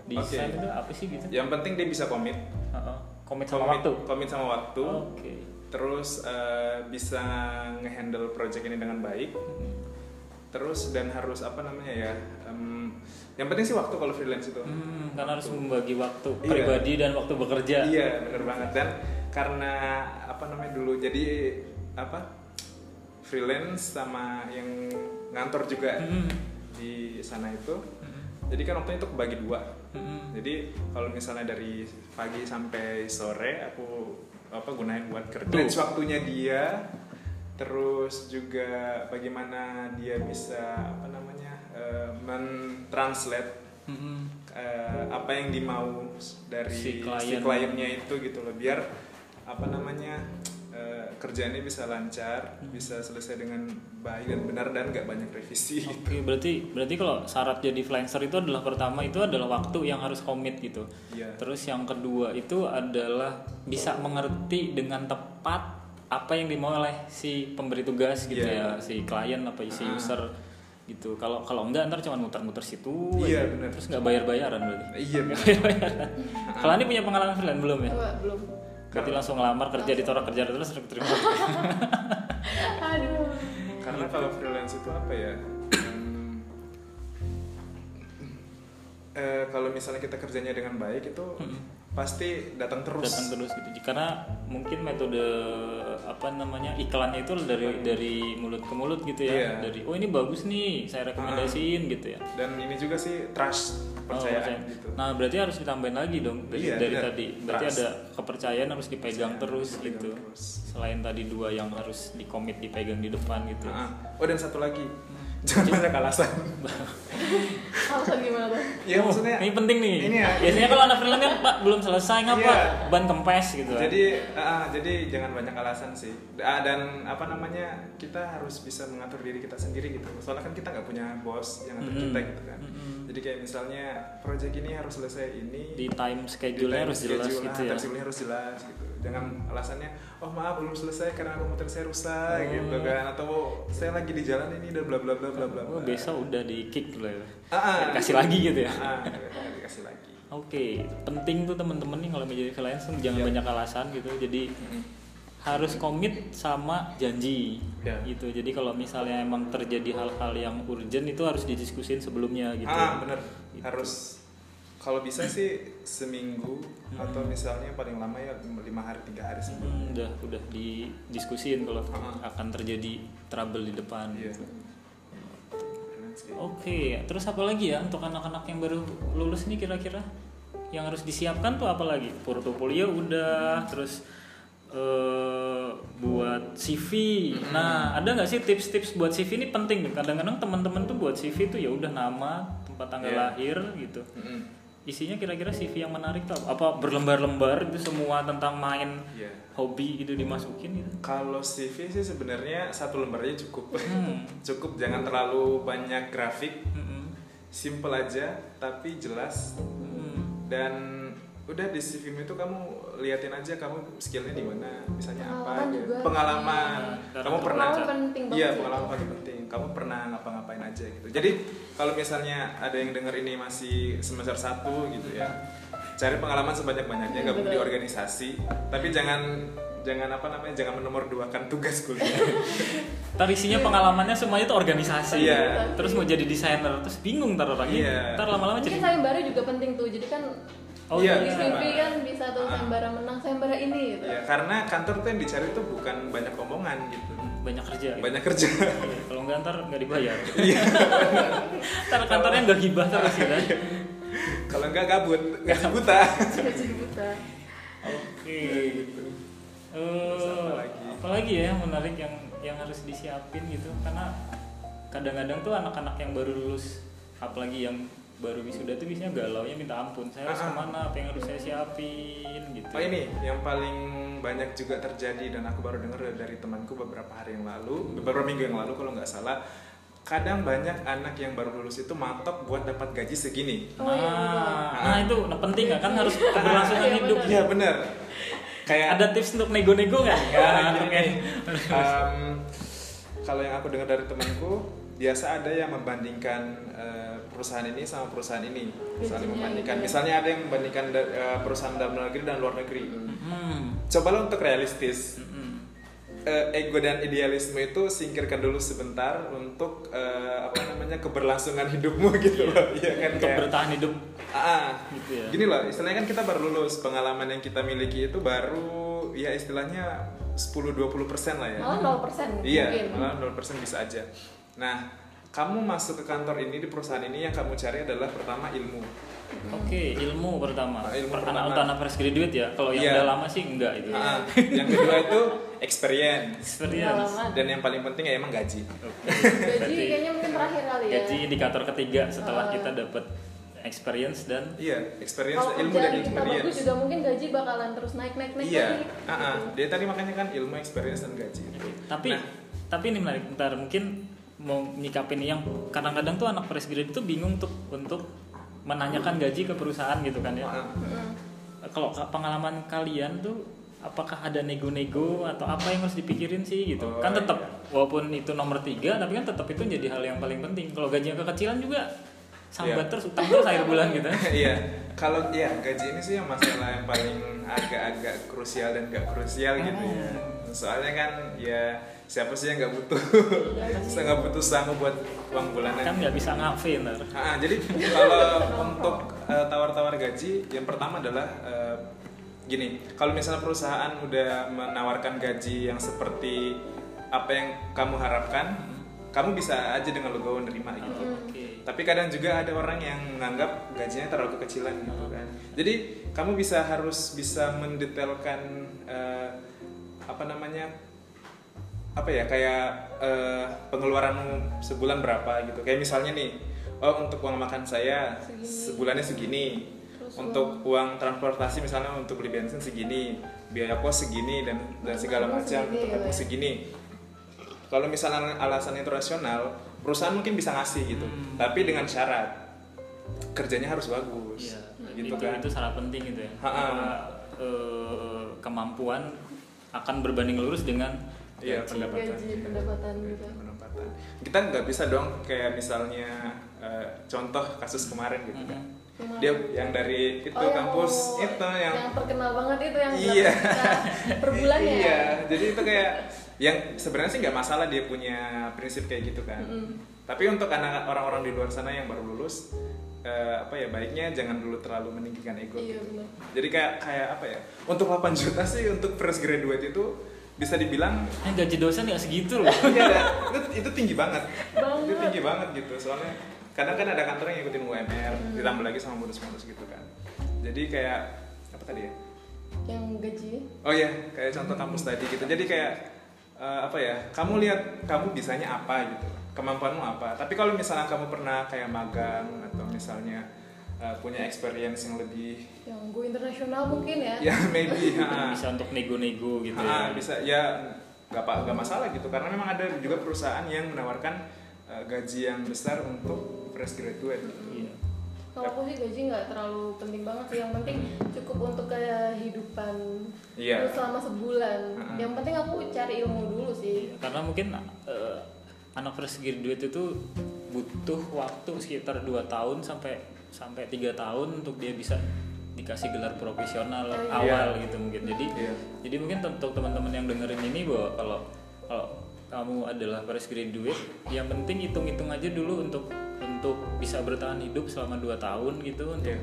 desain Oke. itu apa sih gitu? Yang penting dia bisa komit. Komit sama komit, waktu. komit sama waktu. Oke. Terus eh, bisa ngehandle project ini dengan baik. terus dan harus apa namanya ya em, yang penting sih waktu kalau freelance itu Hmm, karena harus membagi waktu Iya. pribadi dan waktu bekerja. iya bener banget dan karena apa namanya dulu jadi apa freelance sama yang ngantor juga Hmm. di sana itu Hmm. jadi kan waktunya itu kebagi dua Hmm. jadi kalau misalnya dari pagi sampai sore aku apa gunain buat kerja Tuh. Waktunya dia terus juga bagaimana dia bisa apa namanya eh, mentranslate Hmm. eh, apa yang dimau dari Si si, klien. kliennya itu gitu loh biar apa namanya kerjaannya bisa lancar bisa selesai dengan baik dan benar dan nggak banyak revisi Oke, berarti berarti kalau syarat jadi freelancer itu adalah pertama itu adalah waktu yang harus komit gitu. Iya. Terus yang kedua itu adalah bisa mengerti dengan tepat apa yang dimau oleh si pemberi tugas gitu Iya. ya, si klien apa si Ah. user gitu. Kalau kalau enggak ntar cuma muter-muter situ Iya, aja. benar. Terus nggak bayar-bayaran berarti. iya benar. Kalau ini punya pengalaman freelance belum ya? Belum. Berarti langsung ngelamar kerja ditolak kerja terus terima. Aduh. karena kalau freelance itu apa ya Hmm, eh, kalau misalnya kita kerjanya dengan baik itu pasti datang terus. Datang terus gitu. Karena mungkin metode apa namanya iklannya itu dari dari mulut ke mulut gitu ya. Iya. dari oh ini bagus nih saya rekomendasiin gitu ya. Dan ini juga sih trust Oh, percayaan percaya. gitu. Nah berarti harus ditambahin lagi dong. Dari, Iya, dari benar. tadi. Berarti Trust. ada kepercayaan harus dipegang terus Dipegang gitu. terus. selain tadi dua yang harus dikomit dipegang di depan gitu. Ah, oh dan satu lagi jangan banyak alasan Alasan gimana tuh? ya maksudnya ini penting nih ini ya biasanya kalau anak freelance kan pak belum selesai ngapa Iya. ban kempes gitu kan. jadi ah, jadi jangan banyak alasan sih Ah, dan apa namanya kita harus bisa mengatur diri kita sendiri gitu soalnya kan kita nggak punya bos yang ngatur Mm-mm. kita gitu kan Mm-mm. jadi kayak misalnya project ini harus selesai ini di time schedule-nya time harus jelas schedule, gitu ya time schedule-nya harus jelas gitu jangan alasannya oh maaf belum selesai karena komputer saya rusak Oh. gitu kan atau saya lagi di jalan ini dan bla bla bla bla bla Oh, besok udah di kick lah ya. Ah, ah. Dikasih lagi gitu ya. ah, nggak dikasih lagi Oke, penting tuh temen-temen nih kalau menjadi freelance jangan Iya. banyak alasan gitu. Jadi harus komit sama janji Iya. gitu. Jadi kalau misalnya emang terjadi hal-hal yang urgent itu harus didiskusin sebelumnya gitu. ah bener Gitu. harus kalau bisa sih seminggu atau misalnya paling lama ya lima hari tiga hari sebelum Hmm, udah udah didiskusin kalau Ah. akan terjadi trouble di depan gitu. Oke, terus apa lagi ya untuk anak-anak yang baru lulus nih kira-kira yang harus disiapkan tuh apa lagi? Portofolio udah, terus eh buat CV. Nah, ada nggak sih tips-tips buat CV ini penting? Kadang-kadang teman-teman tuh buat CV tuh ya udah nama, tempat tanggal Iya. lahir gitu. Mm-mm. Isinya kira-kira CV yang menarik tuh apa? Apa berlembar-lembar itu semua tentang main Iya. hobi gitu dimasukin gitu? Kalau CV sih sebenarnya satu lembar aja cukup. Hmm. cukup jangan terlalu banyak grafik, Mm-mm. simple aja tapi jelas Hmm. dan udah di CV itu kamu liatin aja kamu skillnya di mana, misalnya apa Pengalaman gitu. juga. Pengalaman. Iya. Kamu pernah Pengalaman penting banget Iya, pengalaman paling penting. Kamu pernah ngapa-ngapain aja gitu. Jadi kalau misalnya ada yang denger ini masih semester 1 gitu ya. Cari pengalaman sebanyak-banyaknya Iya, gabung di betul. organisasi, tapi jangan jangan apa namanya jangan menomor duakan tugas kuliah. Ntar isinya pengalamannya semuanya tuh organisasi. Iya. Terus mau jadi desainer, terus bingung ntar orangnya. Iya. Ntar lama-lama jadi. sayembara juga penting tuh. Jadi kan Oh Iya, di CV kan bisa tuh Ah. sayembara menang, sayembara ini gitu. ya, karena kantor tuh yang dicari tuh bukan banyak omongan gitu. Banyak kerja. gitu. Banyak kerja. Iya, Kalau nggak ntar nggak dibayar. Iya. ntar kantornya nggak gibah terus gitu. Kalau enggak gabut, gaji buta. Gaji buta. Oke. Gitu. Eh, Terus apa lagi? apalagi ya yang menarik yang yang harus disiapin gitu karena kadang-kadang tuh anak-anak yang baru lulus apalagi yang baru wisuda tuh biasanya galau nya minta ampun saya harus Ah, ah. ke mana apa yang harus saya siapin gitu Oh ini yang paling banyak juga terjadi dan aku baru dengar dari temanku beberapa hari yang lalu, beberapa minggu yang lalu kalau nggak salah. Kadang banyak anak yang baru lulus itu matok buat dapat gaji segini. Oh, iya, nah, nah itu nah, penting nggak kan harus keberlangsungan Iya, hidup benar. Iya bener. Kayak ada tips untuk nego-nego nggak Ya, Nah, untuk nih. yang- Em, kalau yang aku dengar dari temanku, biasa ada yang membandingkan eh, perusahaan ini sama perusahaan ini, saling membandingkan. ya. Misalnya ada yang membandingkan da- eh, perusahaan dalam negeri dan luar negeri. Hmm. Cobalah untuk realistis. Eh, ego dan idealisme itu singkirkan dulu sebentar untuk eh, apa namanya keberlangsungan hidupmu gitu loh iya kan untuk kayak bertahan hidup ah, gitu ya gini loh istilahnya kan kita baru lulus pengalaman yang kita miliki itu baru ya istilahnya 10-20% lah ya Malah 0% Iya, mungkin. malah 0% bisa aja. Nah, kamu masuk ke kantor ini di perusahaan ini yang kamu cari adalah pertama ilmu. oke ilmu pertama Nah, ilmu Per- pertama. untuk anak fresh graduate ya kalau yang Iya. udah lama sih enggak itu Ah, yang kedua itu experience. experience Pengalaman. Dan yang paling penting ya emang gaji. Oke. Gaji Berarti kayaknya mungkin terakhir kali ya. gaji indikator ketiga setelah Ah. kita dapat experience dan Iya, experience Kalau ilmu dan kita bagus experience. juga mungkin gaji bakalan terus naik naik naik Iya, lagi. ah, ah. dia tadi makanya kan ilmu, experience dan gaji. tapi Nah. tapi ini menarik bentar mungkin mau nyikapin yang kadang-kadang tuh anak fresh graduate tuh bingung untuk untuk menanyakan gaji ke perusahaan gitu kan ya. Kalau ka- pengalaman kalian tuh apakah ada nego-nego atau apa yang harus dipikirin sih gitu? Oh, kan tetap iya. walaupun itu nomor tiga tapi kan tetap itu jadi hal yang paling penting. Kalau gajinya kekecilan juga sambat Iya. terus utang terus akhir bulan gitu. Iya, kalau ya gaji ini sih yang masalah yang paling agak-agak krusial dan gak krusial gitu ya. Soalnya kan ya siapa sih yang nggak butuh, saya nggak butuh sanggup buat uang bulanan. kan nggak bisa ngafe ntar Ah, jadi kalau untuk eh, tawar-tawar gaji, yang pertama adalah eh, gini, kalau misalnya perusahaan udah menawarkan gaji yang seperti apa yang kamu harapkan, kamu bisa aja dengan legowo nerima gitu. oke Tapi kadang juga ada orang yang menganggap gajinya terlalu kekecilan gitu kan. Jadi kamu bisa harus bisa mendetailkan eh, apa namanya apa ya kayak eh, pengeluaranmu sebulan berapa gitu. Kayak misalnya nih, oh untuk uang makan saya Segini. sebulannya segini. Terus untuk uang transportasi misalnya untuk beli bensin segini, biaya kos segini dan dan segala macam untuk ya. segini. Kalau misalnya alasan itu rasional, perusahaan mungkin bisa ngasih gitu, Hmm. tapi dengan syarat kerjanya harus bagus, Iya, gitu itu, kan? itu sangat penting gitu ya. Karena eh, kemampuan akan berbanding lurus dengan Iya, gaji. pendapatan. Gaji, pendapatan gitu. Pendapatan. Kita nggak bisa dong kayak misalnya eh, contoh kasus kemarin gitu kan. Mhm. Kemarin. Dia yang dari itu Oh, yang kampus mau- itu yang yang terkenal banget itu yang Iya. 8 juta per bulan ya. Iya, jadi itu kayak yang sebenarnya sih nggak masalah dia punya prinsip kayak gitu kan. Mm-mm. Tapi untuk anak orang-orang di luar sana yang baru lulus, eh, apa ya baiknya jangan dulu terlalu meninggikan ego. Iya gitu. Jadi kayak kayak apa ya? Untuk 8 juta sih untuk fresh graduate itu bisa dibilang Eh, gaji dosen nggak segitu loh. iya itu, itu tinggi banget. Banget. Itu tinggi banget gitu. Soalnya kadang kan ada kantor yang ngikutin UMR, ditambah lagi sama bonus-bonus gitu kan. Jadi kayak apa tadi ya? Yang gaji Oh iya, kayak contoh kampus tadi gitu. Jadi kayak eh, apa ya? Kamu lihat kamu bisanya apa gitu, kemampuanmu apa. Tapi kalau misalnya kamu pernah kayak magang atau misalnya eh, punya experience yang lebih, yang go internasional mungkin ya. ya maybe, ha, bisa untuk nego-nego gitu ha, ya. bisa ya nggak apa nggak masalah gitu. Karena memang ada juga perusahaan yang menawarkan eh, gaji yang besar untuk fresh graduate. Gitu. Iya. Kalau aku sih gaji nggak terlalu penting banget sih. Yang penting cukup untuk kehidupan Iya. terus selama sebulan. Ha-ha. Yang penting aku cari ilmu dulu sih. Karena mungkin eh, anak fresh graduate itu butuh waktu sekitar 2 tahun sampai sampai tiga tahun untuk dia bisa dikasih gelar profesional Iya. awal gitu mungkin. Jadi Iya. jadi mungkin untuk teman-teman yang dengerin ini bahwa kalau kalau kamu adalah fresh graduate, yang penting hitung-hitung aja dulu untuk untuk bisa bertahan hidup selama 2 tahun gitu untuk Iya.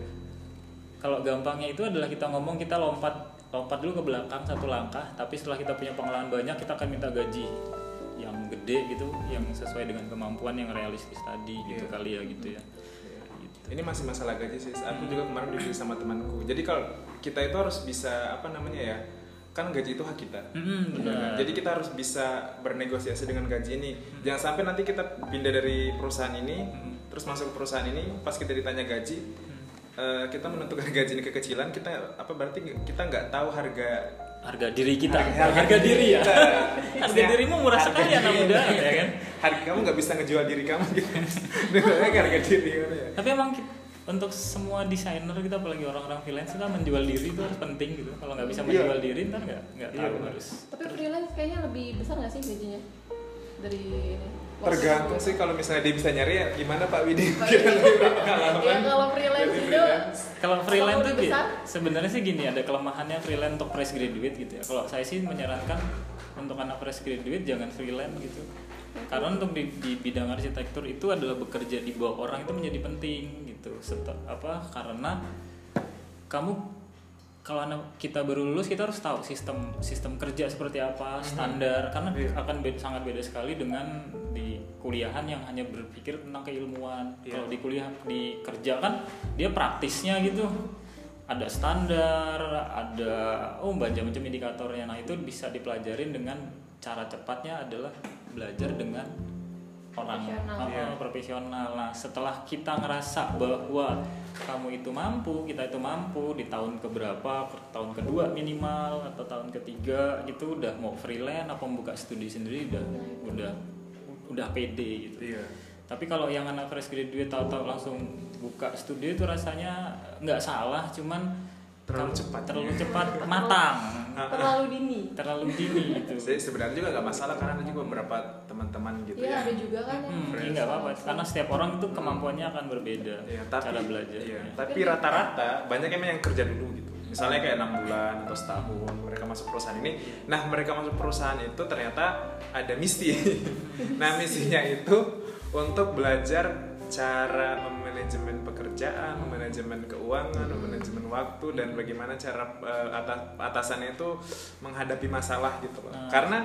kalau gampangnya itu adalah kita ngomong kita lompat lompat dulu ke belakang satu langkah tapi setelah kita punya pengalaman banyak kita akan minta gaji yang gede gitu yang sesuai dengan kemampuan yang realistis tadi gitu Iya. kali ya gitu ya. Ini masih masalah gaji sih. Aku juga kemarin diskusi sama temanku. Jadi kalau kita itu harus bisa apa namanya ya? Kan gaji itu hak kita. Mm-mm, Benar kan? Jadi kita harus bisa bernegosiasi dengan gaji ini. Jangan sampai nanti kita pindah dari perusahaan ini, Hmm. terus masuk ke perusahaan ini, pas kita ditanya gaji, eh, kita menentukan gaji ini kekecilan, kita apa berarti kita nggak tahu harga harga diri kita Harga- harga, harga diri ya kita. harga dirimu murah harga sekali anak diri. muda ya kan harga kamu nggak bisa ngejual diri kamu gitu. Namanya harga diri gitu ya. tapi emang untuk semua desainer kita apalagi orang-orang freelance kita menjual diri itu harus penting gitu kalau nggak bisa Iya. menjual diri ntar nggak nggak Iya, tahu harus Tapi freelance kayaknya lebih besar nggak sih gajinya dari ini? Tergantung sih kalau misalnya dia bisa nyari ya gimana Pak Widi lebih berpengalaman ya kalau freelance itu. Kalau freelance tuh sebenarnya sih gini ada kelemahannya freelance untuk fresh graduate gitu ya. Kalau saya sih menyarankan untuk anak fresh graduate jangan freelance gitu. Karena untuk di, di bidang arsitektur itu adalah bekerja di bawah orang itu menjadi penting gitu. Setel, apa karena kamu kalau anak kita baru lulus kita harus tahu sistem sistem kerja seperti apa standar karena Iya. akan beda, sangat beda sekali dengan di kuliahan yang hanya berpikir tentang keilmuan Iya. kalau di kuliah di kerja kan dia praktisnya gitu ada standar ada oh macam-macam indikatornya nah itu bisa dipelajarin dengan cara cepatnya adalah belajar dengan orang Profesional. Iya. profesional. Nah, setelah kita ngerasa bahwa kamu itu mampu, kita itu mampu di tahun keberapa, tahun kedua minimal atau tahun ketiga gitu udah mau freelance apa membuka studi sendiri udah udah udah pede gitu. iya Tapi kalau yang anak fresh graduate tahu-tahu langsung buka studi itu rasanya nggak salah, cuman Terlalu cepat. terlalu cepat matang, terlalu dini terlalu dini gitu. Saya sebenarnya juga nggak masalah karena ada juga beberapa teman-teman gitu Iya ya ada juga kan Hmm, ini nggak apa-apa karena setiap orang itu kemampuannya akan berbeda Iya, tapi, cara belajar. iya, tapi rata-rata banyak yang kerja dulu gitu. Misalnya kayak enam bulan atau setahun mereka masuk perusahaan ini. Nah mereka masuk perusahaan itu ternyata ada misi. nah misinya itu untuk belajar cara memanajemen pekerjaan, memanajemen keuangan, memanajemen waktu dan bagaimana cara eh, atas- atasannya itu menghadapi masalah gitu loh. Nah. Karena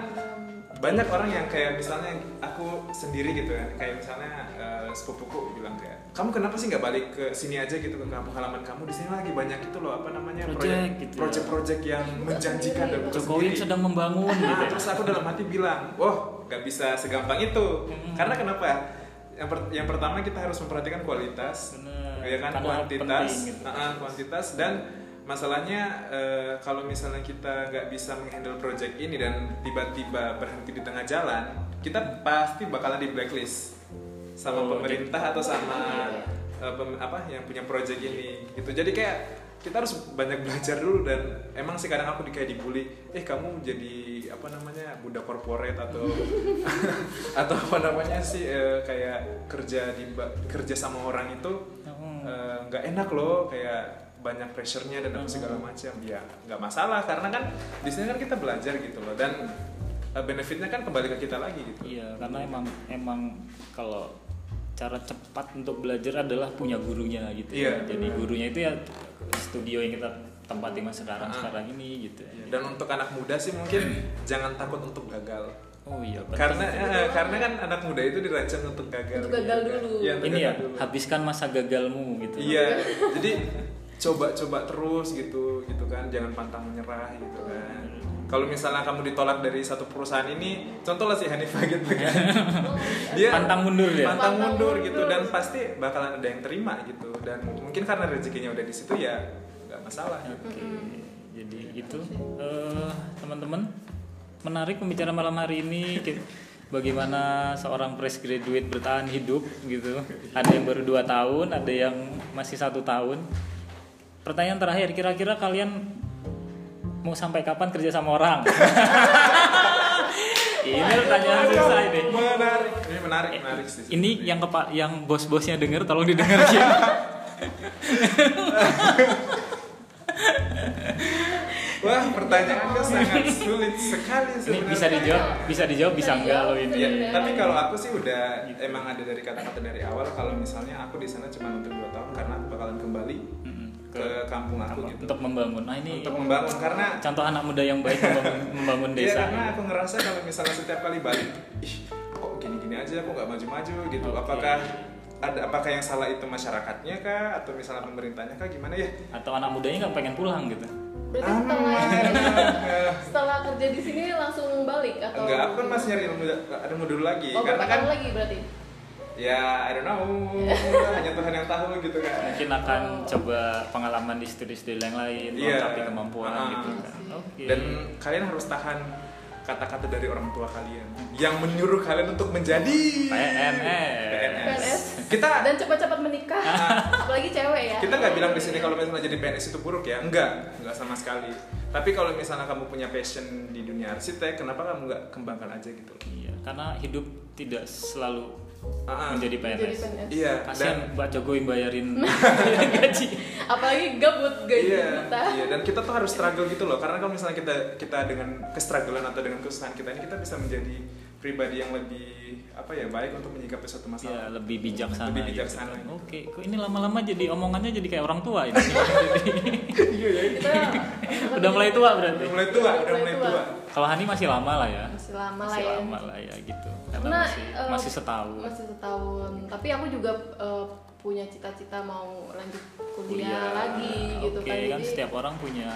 banyak orang yang kayak misalnya aku sendiri gitu ya kayak misalnya eh, sepupuku bilang kayak kamu kenapa sih nggak balik ke sini aja gitu ke kampung halaman kamu di sini lagi banyak itu loh apa namanya Project gitu ya. project-project yang menjanjikan dan Jokowi sendiri. sedang membangun Nah, gitu. terus aku dalam hati bilang, wah nggak bisa segampang itu. Mm-mm. Karena kenapa? Yang, per- yang pertama kita harus memperhatikan kualitas, Bener. ya kan Karena kuantitas, penting gitu. Nah, kuantitas dan masalahnya eh, kalau misalnya kita nggak bisa menghandle project ini dan tiba-tiba berhenti di tengah jalan, kita pasti bakalan di blacklist sama Oh, pemerintah atau sama eh, pem- apa yang punya project ini gitu. Jadi kayak kita harus banyak belajar dulu dan emang sih kadang aku di kayak dibully, eh kamu jadi apa namanya budak korporat atau atau apa namanya sih eh, kayak kerja di kerja sama orang itu Hmm. eh, nggak enak loh kayak banyak pressure-nya dan apa segala macam. Ya nggak masalah karena kan di sini kan kita belajar gitu loh dan eh, benefitnya kan kembali ke kita lagi gitu. Iya, karena emang emang kalau cara cepat untuk belajar adalah punya gurunya gitu. ya. Iya. Jadi gurunya itu ya studio yang kita tempati mas sekarang Ah. sekarang ini gitu. ya. dan untuk anak muda sih mungkin jangan takut untuk gagal Oh iya. karena eh, karena kan anak muda itu dirancang untuk gagal Untuk gagal gitu kan. dulu. Iya, untuk ini ya gagal dulu. habiskan masa gagalmu gitu. Iya, jadi coba-coba terus gitu, gitu kan, jangan pantang menyerah gitu kan. Kalau misalnya kamu ditolak dari satu perusahaan ini, contoh lah si Hanifah gitu kan, dia Pantang mundur ya? pantang Pantang mundur mundur. gitu dan pasti bakalan ada yang terima gitu dan mungkin karena rezekinya udah di situ ya nggak masalah. Gitu. Oke, jadi itu eh, teman-teman menarik pembicaraan malam hari ini bagaimana seorang fresh graduate bertahan hidup gitu. Ada yang baru dua tahun, ada yang masih satu tahun. Pertanyaan terakhir, kira-kira kalian mau sampai kapan kerja sama orang? ini pertanyaan susah ini. Menarik, ini menarik, menarik sih. Ini yang kepa yang bos-bosnya denger tolong didengarkan. Wah, pertanyaannya sangat sulit sekali ini sebenarnya. bisa dijawab, bisa dijawab, bisa enggak loh ini. Ya, Iya. tapi kalau aku sih udah emang ada dari kata-kata dari awal kalau misalnya aku di sana cuma untuk dua tahun karena aku bakalan kembali Mm-mm. Ke kampung aku gitu untuk membangun. Nah ini untuk membangun karena contoh anak muda yang baik membangun, membangun Iya desa. karena aku ngerasa kalau misalnya setiap kali balik, ih kok gini-gini aja, kok nggak maju-maju gitu. Oke. Apakah ada apakah yang salah itu masyarakatnya kah atau misalnya pemerintahnya kah gimana ya? Atau anak mudanya nggak pengen pulang gitu. berarti Ah, setelah setelah kerja di sini langsung balik atau enggak, aku kan masih nyari ilmu ilmu dulu lagi oh karena kan lagi berarti ya I don't know hanya Tuhan yang tahu gitu kan. Mungkin akan coba pengalaman di studi-studi yang lain, Iya. melengkapi kemampuan Ah. gitu kan. Oke. Dan kalian harus tahan kata-kata dari orang tua kalian yang menyuruh kalian untuk menjadi PNS. PNS Kita dan cepat-cepat menikah apalagi cewek ya kita nggak bilang di sini kalau misalnya jadi PNS itu buruk ya enggak enggak sama sekali tapi kalau misalnya kamu punya passion di dunia arsitek kenapa kamu nggak kembangkan aja gitu Iya, karena hidup tidak selalu Ah, ah. menjadi Jadi PNS PNS. Iya, dan kasihan Mbak Jokowi bayarin gaji apalagi gabut gaji iya, kita iya, dan kita tuh harus struggle gitu loh. Karena kalau misalnya kita kita dengan kestrugglean atau dengan kesusahan kita ini kita bisa menjadi pribadi yang lebih apa ya baik untuk menyikapi suatu ya masalah. lebih bijaksana Lebih gitu bijaksana. kan. oke kok ini lama-lama jadi omongannya jadi kayak orang tua ini Iya ya. kita udah mulai tua berarti Udah mulai tua, udah mulai tua. kalau Hani masih lama lah ya masih lama lah masih ya lama lah ya gitu karena Karena, masih eh, masih setahun masih setahun tapi aku juga eh, punya cita-cita mau lanjut kuliah, lagi gitu oke kan kan Jadi, setiap orang punya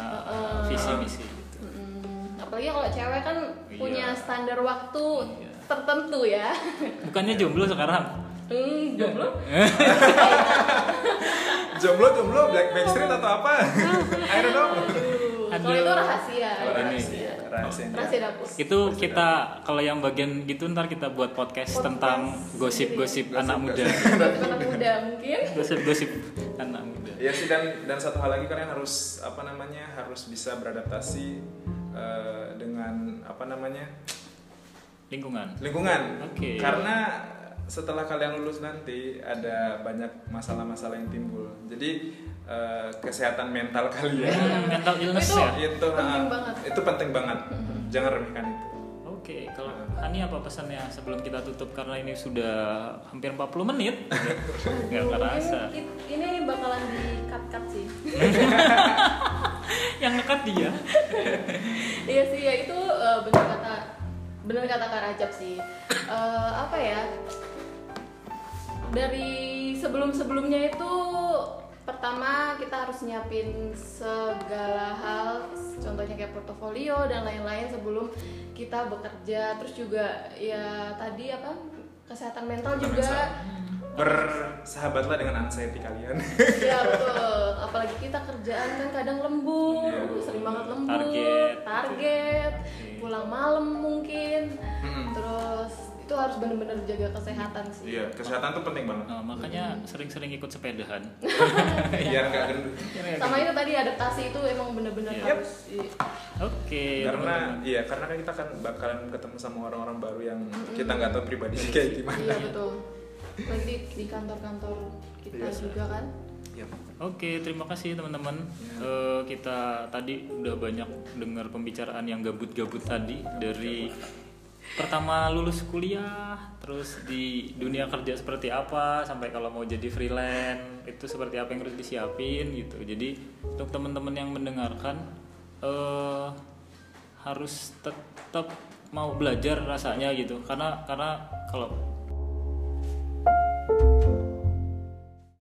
visi misi gitu mm, apalagi kalau cewek kan punya Iya. standar waktu Iya. Tertentu ya. Bukannya jomblo sekarang? Hmm, jomblo? Jomblo jomblo Black Backstreet atau apa? I don't know. Kalau itu rahasia. Oh, Ini. rahasia, rahasia. rahasia dapur itu kita kalau yang bagian gitu ntar kita buat podcast, Podcast tentang gosip-gosip anak muda. Anak muda mungkin. Gosip-gosip anak muda. Iya sih dan dan satu hal lagi kalian harus apa namanya harus bisa beradaptasi eh, dengan apa namanya lingkungan lingkungan. Oke. Karena setelah kalian lulus nanti ada banyak masalah-masalah yang timbul. Jadi eh, kesehatan mental kalian Hmm, mental illness Itu- ya itu Penting ah, banget. itu penting banget. Jangan remehkan itu. oke kalau Hani apa pesannya sebelum kita tutup karena ini sudah hampir 40 menit nggak kerasa Mungkin ini bakalan di cut cut sih yang ngekat dia iya sih ya itu eh, benar kata benar kata Kak Rajab sih. Eh, apa ya? Dari sebelum sebelumnya itu pertama kita harus nyiapin segala hal contohnya kayak portofolio dan lain-lain sebelum kita bekerja. Terus juga ya tadi apa? Kesehatan mental juga Bersahabatlah dengan anxiety kalian. ya betul apalagi kita kerjaan kan kadang lembur Iya. sering banget lembur Target. target, Oke. pulang malam mungkin Mm-mm. terus itu harus benar-benar jaga kesehatan sih Iya, kesehatan tuh penting banget. Nah, makanya sering-sering ikut sepedahan Biar nggak gendut. sama itu tadi adaptasi itu emang benar-benar Iya. harus i- oke karena teman-teman. iya karena kan kita kan bakalan ketemu sama orang-orang baru yang kita nggak tahu pribadinya kayak gimana iya betul lagi di, di kantor-kantor kita Biasa. juga kan Iya. Oke, terima kasih teman-teman. Ya. Eh, kita tadi udah banyak dengar pembicaraan yang gabut-gabut tadi dari pertama lulus kuliah, terus di dunia kerja seperti apa, sampai kalau mau jadi freelance itu seperti apa yang harus disiapin gitu. Jadi untuk teman-teman yang mendengarkan eh harus tetap mau belajar rasanya gitu, karena karena kalau